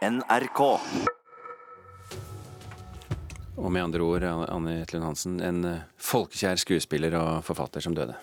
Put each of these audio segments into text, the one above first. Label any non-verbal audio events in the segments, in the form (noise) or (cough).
NRK. Og med andre ord, Anne Etlund Hansen, en eh, folkekjær skuespiller og forfatter som døde.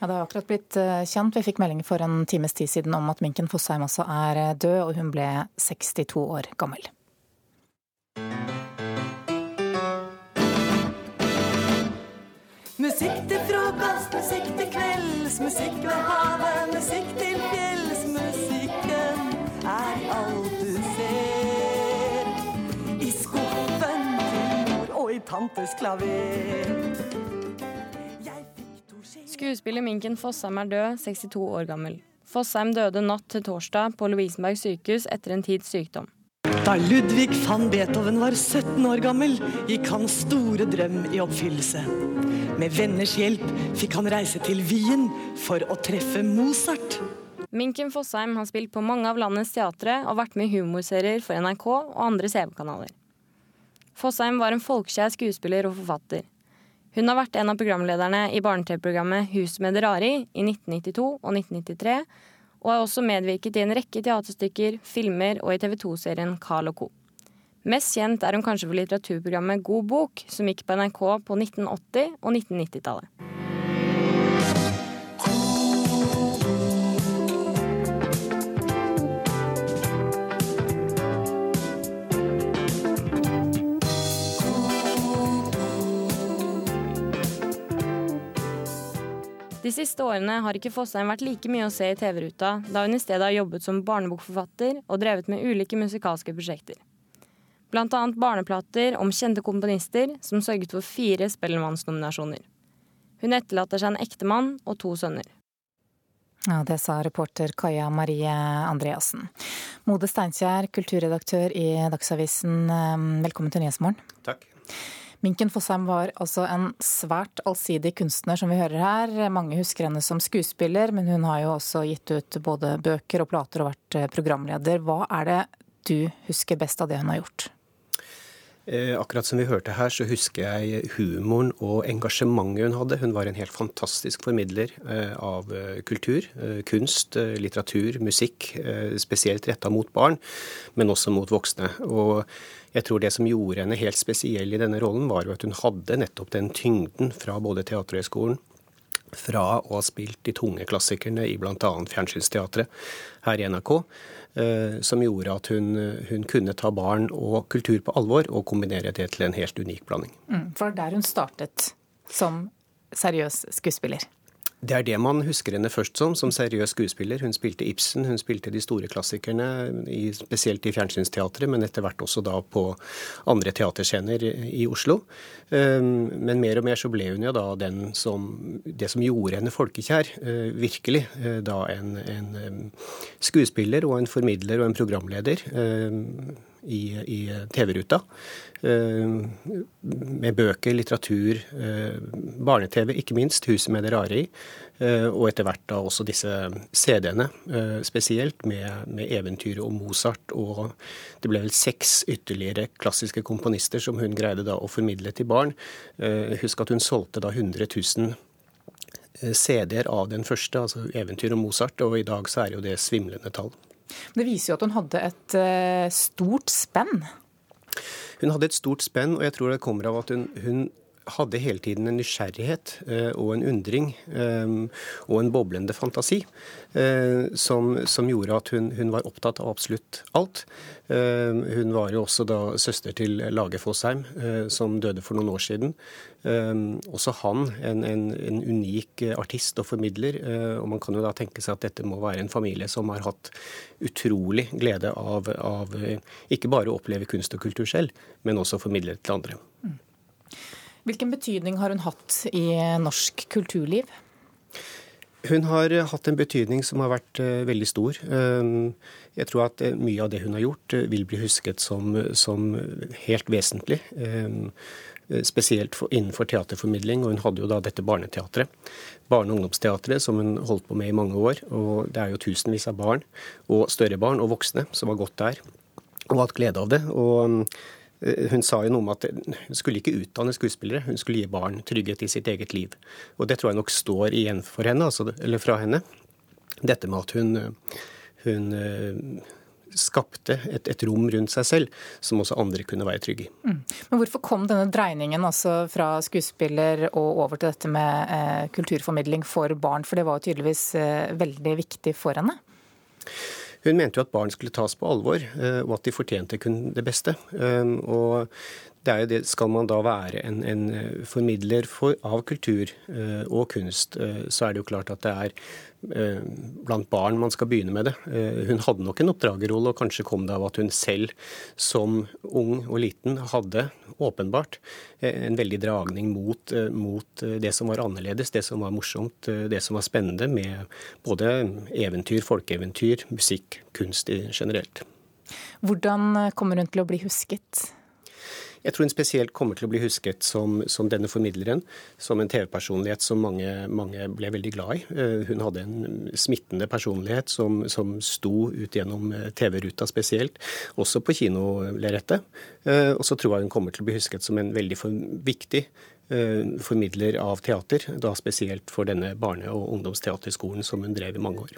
Ja, Det har akkurat blitt eh, kjent. Vi fikk melding for en times tid siden om at Minken Fossheim også er eh, død, og hun ble 62 år gammel. Musikk til frokost, musikk til kvelds, musikk ved havet, musikk til fjells. Tantes klaver. Skuespiller Minken Fossheim er død, 62 år gammel. Fossheim døde natt til torsdag på Lovisenberg sykehus etter en tids sykdom. Da Ludvig van Beethoven var 17 år gammel, gikk hans store drøm i oppfyllelse. Med venners hjelp fikk han reise til Wien for å treffe Mozart. Minken Fossheim har spilt på mange av landets teatre og vært med i humorserier for NRK og andre CV-kanaler. Fossheim var en folkekjær skuespiller og forfatter. Hun har vært en av programlederne i barne-TV-programmet Hus med det rare i 1992 og 1993, og har også medvirket i en rekke teaterstykker, filmer og i TV 2-serien Carl Co. Mest kjent er hun kanskje for litteraturprogrammet God bok, som gikk på NRK på 1980- og 1990-tallet. De siste årene har ikke Fossheim vært like mye å se i TV-ruta, da hun i stedet har jobbet som barnebokforfatter og drevet med ulike musikalske prosjekter. Blant annet barneplater om kjente komponister, som sørget for fire Spellemannsnominasjoner. Hun etterlater seg en ektemann og to sønner. Ja, Det sa reporter Kaja Marie Andreassen. Mode Steinkjer, kulturredaktør i Dagsavisen, eh, velkommen til Nyhetsmorgen. Takk. Minken Fossheim var altså en svært allsidig kunstner, som vi hører her. Mange husker henne som skuespiller, men hun har jo også gitt ut både bøker og plater og vært programleder. Hva er det du husker best av det hun har gjort? Eh, akkurat som vi hørte her, så husker jeg humoren og engasjementet hun hadde. Hun var en helt fantastisk formidler eh, av eh, kultur, kunst, litteratur, musikk. Spesielt retta mot barn, men også mot voksne. Og jeg tror det som gjorde henne helt spesiell i denne rollen, var jo at hun hadde nettopp den tyngden fra både Teaterhøgskolen fra å ha spilt de tunge klassikerne i bl.a. Fjernsynsteatret her i NRK, som gjorde at hun, hun, kunne ta barn og kultur på alvor og kombinere det til en helt unik blanding. Mm, for er der hun startet som seriøs skuespiller? Det er det man husker henne først som, som seriøs skuespiller. Hun spilte Ibsen, hun spilte de store klassikerne, i, spesielt i Fjernsynsteatret, men etter hvert også da på andre teaterscener i Oslo. Ehm, men mer og mer så ble hun jo da den som Det som gjorde henne folkekjær, eh, virkelig. Eh, da en, en skuespiller og en formidler og en programleder ehm, i, i TV-ruta. Ehm, med bøker, litteratur, eh, barne-TV, ikke minst. 'Huset med det rare i'. Eh, og etter hvert da også disse CD-ene, eh, spesielt med, med eventyret om Mozart. Og det ble vel seks ytterligere klassiske komponister som hun greide da å formidle til barn. Husk at hun solgte da 100 000 CD-er av den første, altså 'Eventyr om Mozart', og i dag så er jo det svimlende tall. Det viser jo at hun hadde et stort spenn. Hun hadde et stort spenn, og jeg tror det kommer av at hun, hun hadde hele tiden en nysgjerrighet eh, og en undring eh, og en boblende fantasi eh, som, som gjorde at hun, hun, var opptatt av absolutt alt. Hun var jo også da søster til Lage Fosheim, som døde for noen år siden. Også han en, en, en unik artist og formidler, og man kan jo da tenke seg at dette må være en familie som har hatt utrolig glede av, av ikke bare å oppleve kunst og kultur selv, men også formidle det til andre. Mm. Hvilken betydning har hun hatt i norsk kulturliv? Hun har hatt en betydning som har vært uh, veldig stor. Uh, jeg tror at uh, mye av det hun har gjort, vil bli husket som, som helt vesentlig. Spesielt for, innenfor teaterformidling, og hun hadde jo da dette barneteatret. Barne- og ungdomsteatret som hun holdt på med i mange år. og Det er jo tusenvis av barn, og større barn og voksne, som har gått der og hatt glede av det. og Eh, hun sa jo noe om at hun skulle ikke utdanne skuespillere, hun skulle gi barn trygghet i sitt eget liv. Og det tror jeg nok står igjen for henne, altså, eller fra henne. Dette med at hun, hun eh, skapte et, et, rom rundt seg selv som også andre kunne være trygge i. Mm. Men hvorfor kom denne dreiningen altså fra skuespiller og over til dette med eh, kulturformidling for barn, for det var jo tydeligvis eh, veldig viktig for henne? Hun mente jo at barn skulle tas på alvor, eh, og at de fortjente kun det beste. Eh, og det er jo det, skal man da være en, en formidler for, av kultur uh, og kunst, uh, så er det jo klart at det er blant barn man skal begynne med det. hun hadde nok en oppdragerrolle, og kanskje kom det av at hun selv som ung og liten hadde åpenbart en veldig dragning mot, mot, det som var annerledes, det som var morsomt, det som var spennende med både eventyr, folkeeventyr, musikk, kunst generelt. Hvordan kommer hun til å bli husket? Jeg tror hun spesielt kommer til å bli husket som, som denne formidleren, som en TV-personlighet som mange, mange, ble veldig glad i. Eh, hun hadde en smittende personlighet som, som sto ut gjennom eh, TV-ruta spesielt, også på kinolerretet. Eh, og så tror jeg hun kommer til å bli husket som en veldig for, viktig formidler av teater, da spesielt for denne barne- og ungdomsteaterskolen som hun drev i mange år.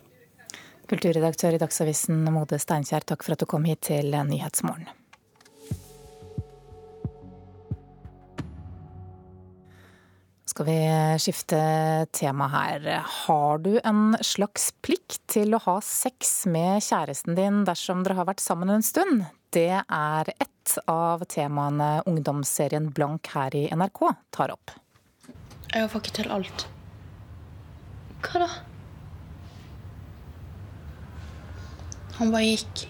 Kulturredaktør i Dagsavisen Mode Steinkjer, takk for at du kom hit til Nyhetsmorgen. Skal vi skifte tema her. Har du en slags plikt til å ha sex med kjæresten din dersom dere har vært sammen en stund? Det er ett av temaene ungdomsserien Blank her i NRK tar opp. Jeg får ikke til alt. Hva da? Han bare gikk.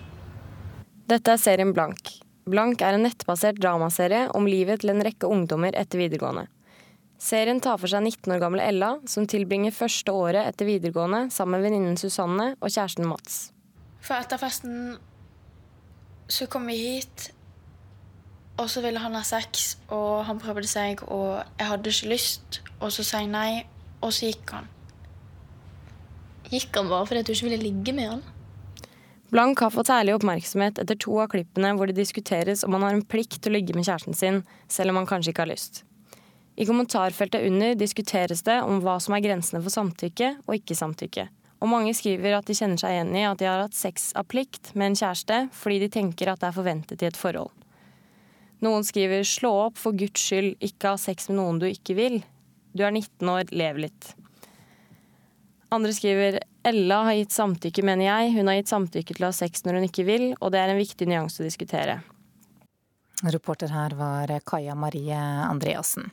Dette er serien Blank. Blank er en nettbasert dramaserie om livet til en rekke ungdommer etter videregående. Serien tar for seg 19 år gamle Ella, som tilbringer første året etter videregående sammen med venninnen Susanne og kjæresten Mats. For etter festen så kom vi hit, og så ville han ha sex, og han prøvde seg, og jeg hadde ikke lyst, og så sa jeg nei, og så gikk han. Gikk han bare fordi du ikke ville ligge med han? Blank har fått ærlig oppmerksomhet etter to av klippene hvor det diskuteres om han har en plikt til å ligge med kjæresten sin, selv om han kanskje ikke har lyst. I kommentarfeltet under diskuteres det om hva som er grensene for samtykke og ikke samtykke. Og mange skriver at de kjenner seg igjen i at de har hatt sex av plikt med en kjæreste fordi de tenker at det er forventet i et forhold. Noen skriver 'slå opp, for guds skyld, ikke ha sex med noen du ikke vil'. Du er 19 år, lev litt. Andre skriver 'Ella har gitt samtykke, mener jeg. Hun har gitt samtykke til å ha sex når hun ikke vil', og det er en viktig nyanse å diskutere. Reporter her var Kaja Marie Andreassen.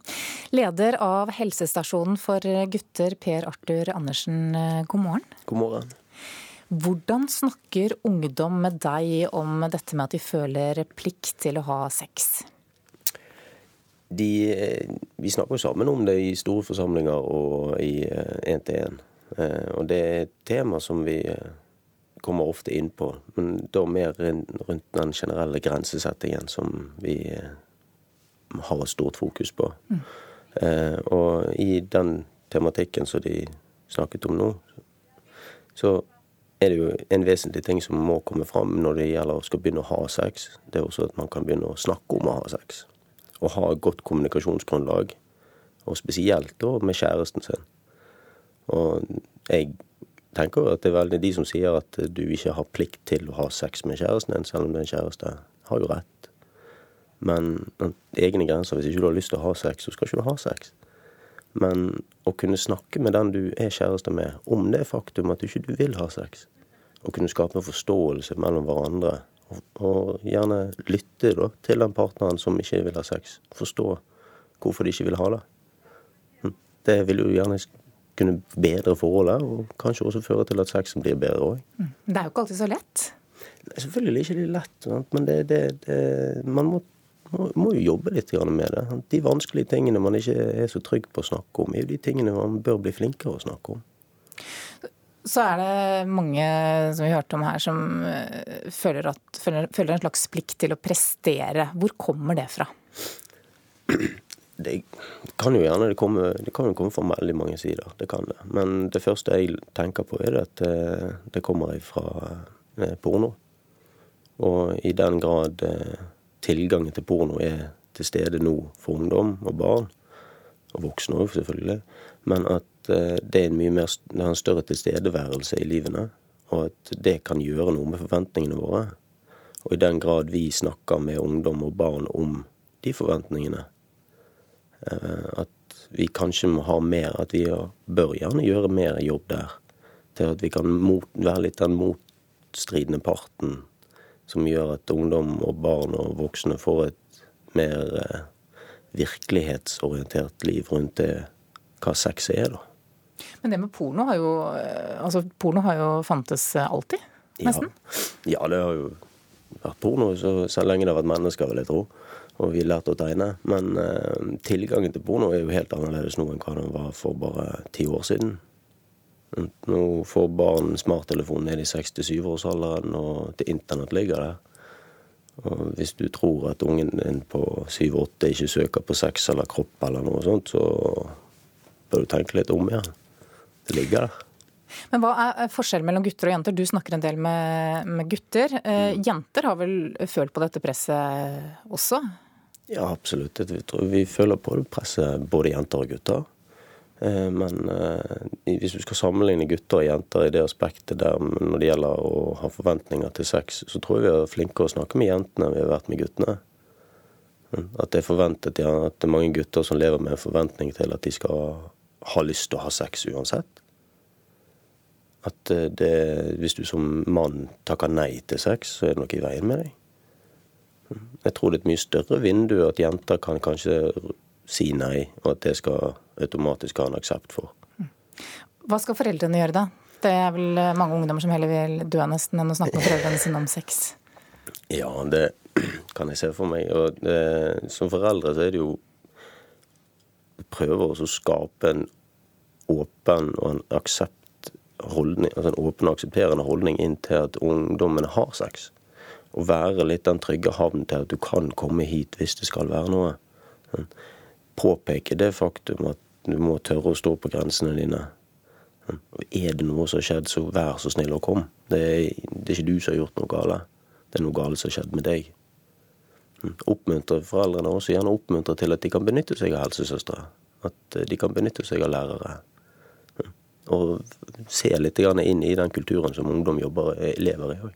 Leder av helsestasjonen for gutter, Per Arthur Andersen, god morgen. God morgen. Hvordan snakker ungdom med deg om dette med at de føler plikt til å ha sex? De, vi snakker sammen om det i store forsamlinger og i én-til-én. Eh, eh, og det er et tema som vi eh, kommer ofte inn på. Men da mer rundt den generelle grensesettingen som vi eh, har et stort fokus på. Mm. Eh, og i den tematikken som de snakket om nå, så er det jo en vesentlig ting som må komme fram når det gjelder å skal begynne å ha sex. Det er også at man kan begynne å snakke om å ha sex. Og ha et godt kommunikasjonsgrunnlag. Og spesielt da med kjæresten sin. Og jeg tenker at det er veldig de som sier at du ikke har plikt til å ha sex med kjæresten din, selv om det er en kjæreste, har jo rett. Men egne grenser. Hvis ikke du har lyst til å ha sex, så skal ikke du ha sex. Men å kunne snakke med den du er kjæreste med, om det faktum at du ikke vil ha sex, og kunne skape en forståelse mellom hverandre, og, og gjerne lytte da, til den partneren som ikke vil ha sex, forstå hvorfor de ikke vil ha det. Hm. Det vil jo gjerne kunne bedre forholdet, og kanskje også føre til at sexen blir bedre òg. Mm. Det er jo ikke alltid så lett? Selvfølgelig ikke det er lett, men det, det, det, man må, må, må, jo jobbe litt med det. De vanskelige tingene man ikke er så trygg på å snakke om, er jo de tingene man bør bli flinkere å snakke om. Så er det mange som vi hørte om her, som eh, føler, at, føler, føler en slags plikt til å prestere. Hvor kommer det fra? (clears throat) Det kan jo gjerne det komme, det kan jo komme fra veldig mange sider. det kan det. Men det første jeg tenker på, er at eh, det kommer fra eh, porno. Og i den grad eh, tilgangen til porno er til stede nå for ungdom og barn, og voksne òg selvfølgelig, men at det er en mye mer, det har en større tilstedeværelse i livene, og at det kan gjøre noe med forventningene våre Og i den grad vi snakker med ungdom og barn om de forventningene, at vi kanskje må ha mer, at vi bør gjerne gjøre mer jobb der. Til at vi kan mot, være litt den motstridende parten som gjør at ungdom og barn og voksne får et mer eh, virkelighetsorientert liv rundt det hva sex er, da. Men det med porno har jo Altså, porno har jo fantes alltid, nesten? Ja, ja det har jo vært porno så, så lenge det har vært mennesker, vil jeg tro. Og vi har lært å tegne. Men eh, tilgangen til porno er jo helt annerledes nå enn hva den var for bare ti år siden. Nå får barn smarttelefon ned i 6-7-årsalderen, og til internett ligger der. Og hvis du tror at ungen din på 7-8 ikke søker på sex eller kropp eller noe sånt, så bør du tenke litt om igjen. Det ligger der. Men hva er forskjellen mellom gutter og jenter? Du snakker en del med, med gutter. Eh, mm. jenter har vel følt på dette presset også? Ja, absolutt. Vi føler på det presset, både jenter og gutter. Eh, men eh, hvis du skal sammenligne gutter og jenter i det aspektet der når det gjelder å ha forventninger til sex, så tror jeg vi er flinkere å snakke med jentene enn vi har vært med guttene. At det er forventet ja, at det er mange gutter som lever med en forventning til at de skal ha lyst til å ha sex uansett. At eh, det, hvis du som mann takker nei til sex, så er det noe i veien med deg. Jeg tror det er et mye større vindu at jenter kan kanskje si nei, og at det skal automatisk ha en aksept for. Hva skal foreldrene gjøre da? Det er vel eh, mange ungdommer som heller vil dø nesten enn å snakke med foreldrene sine om sex? (laughs) Ja, det (clears throat) kan jeg se for meg. Og det, som foreldre så er det jo prøver å skape en åpen og en aksept holdning, altså en åpen og aksepterende holdning inn til at ungdommene har sex. Å være litt den trygge havnen til at du kan komme hit hvis det skal være noe påpeke det faktum at du må tørre å stå på grensene dine. Er det noe som har skjedd, så vær så snill og kom. Det er, det er ikke du som har gjort noe galt. Det er noe galt som har skjedd med deg. Oppmuntre foreldrene også gjerne oppmuntre til at de kan benytte seg av helsesøstre. At de kan benytte seg av lærere. Og se litt inn i den kulturen som ungdom jobber, lever i òg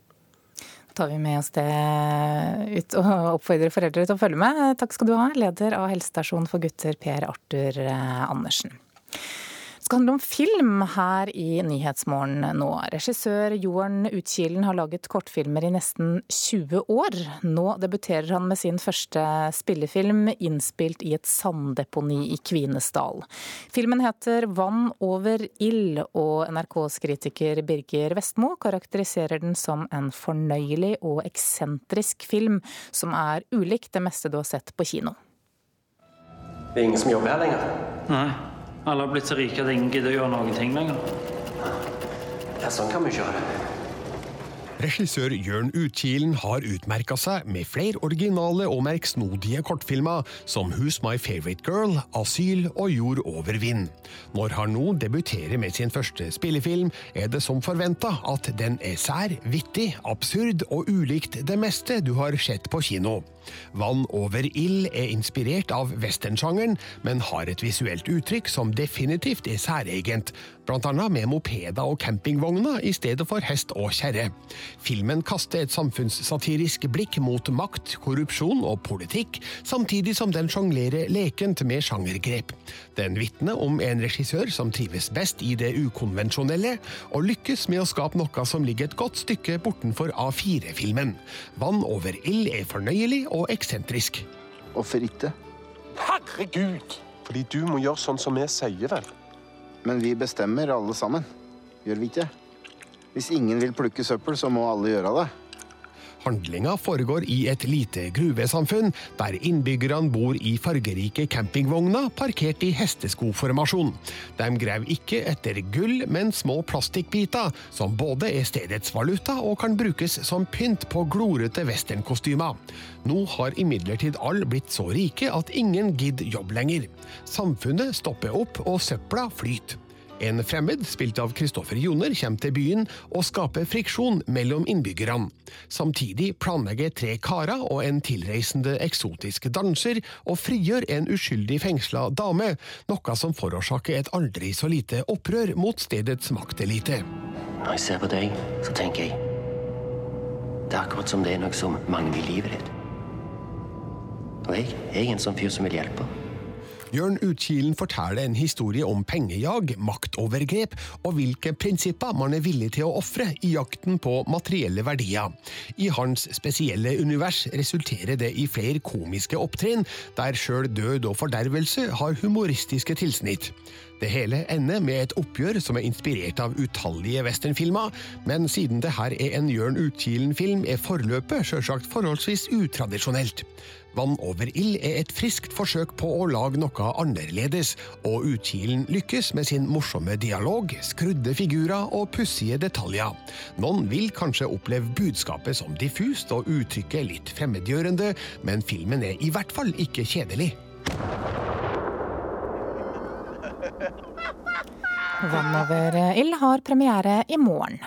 tar vi med oss det ut og oppfordrer foreldre til å følge med. Takk skal du ha, leder av helsestasjonen for gutter, Per Arthur eh, Andersen skal handle om film her i Nyhetsmorgen nå. Regissør Jorn Utkilen har laget kortfilmer i nesten 20 år. Nå debuterer han med sin første spillefilm, innspilt i et sanddeponi i Kvinesdal. Filmen heter 'Vann over ild', og NRKs kritiker Birger Vestmo karakteriserer den som en fornøyelig og eksentrisk film, som er ulik det meste du har sett på kino. Det er ingen som jobber her lenger? Nei. Alle har blitt så rike at ingen gidder å gjøre noen ting lenger. Ja, sånn kan vi ikke ha det. Regissør Jørn Utkilen har utmerka seg med flere originale og merksnodige kortfilmer som Who's My Favorite Girl, Asyl og Jord over vind. Når han nå debuterer med sin første spillefilm, er det som forventa at den er sær, vittig, absurd og ulikt det meste du har sett på kino. Vann over ild er inspirert av westernsjangeren, men har et visuelt uttrykk som definitivt er særegent, bl.a. med mopeder og campingvogner i stedet for hest og kjerre. Filmen kaster et samfunnssatirisk blikk mot makt, korrupsjon og politikk, samtidig som den sjonglerer lekent med sjangergrep. Den vitner om en regissør som trives best i det ukonvensjonelle, og lykkes med å skape noe som ligger et godt stykke bortenfor A4-filmen. Vann over ild er fornøyelig og og eksentrisk. Hvorfor ikke? Herregud! Fordi du må gjøre sånn som vi sier, vel? Men vi bestemmer alle sammen. Gjør vi ikke? Hvis ingen vil plukke søppel, så må alle gjøre det. Handlinga foregår i et lite gruvesamfunn, der innbyggerne bor i fargerike campingvogner parkert i hesteskoformasjon. De graver ikke etter gull, men små plastikkbiter, som både er stedets valuta og kan brukes som pynt på glorete westernkostymer. Nå har imidlertid alle blitt så rike at ingen gidder jobb lenger. Samfunnet stopper opp, og søpla flyter. En fremmed, spilt av Kristoffer Joner, kommer til byen og skaper friksjon mellom innbyggerne. Samtidig planlegger tre karer og en tilreisende eksotisk danser å frigjøre en uskyldig fengsla dame, noe som forårsaker et aldri så lite opprør mot stedets maktelite. Når jeg ser på deg, så tenker jeg Det er akkurat som det er noe som mangler i livet ditt. Og jeg, jeg er en sånn fyr som vil hjelpe. Jørn Utkilen forteller en historie om pengejag, maktovergrep og hvilke prinsipper man er villig til å ofre i jakten på materielle verdier. I hans spesielle univers resulterer det i flere komiske opptrinn, der sjøl død og fordervelse har humoristiske tilsnitt. Det hele ender med et oppgjør som er inspirert av utallige westernfilmer, men siden det her er en Jørn Utkilen-film, er forløpet sjølsagt forholdsvis utradisjonelt. Vann over ild er et friskt forsøk på å lage noe annerledes, og Utkilen lykkes med sin morsomme dialog, skrudde figurer og pussige detaljer. Noen vil kanskje oppleve budskapet som diffust og uttrykket litt fremmedgjørende, men filmen er i hvert fall ikke kjedelig. Vann over ild har premiere i morgen.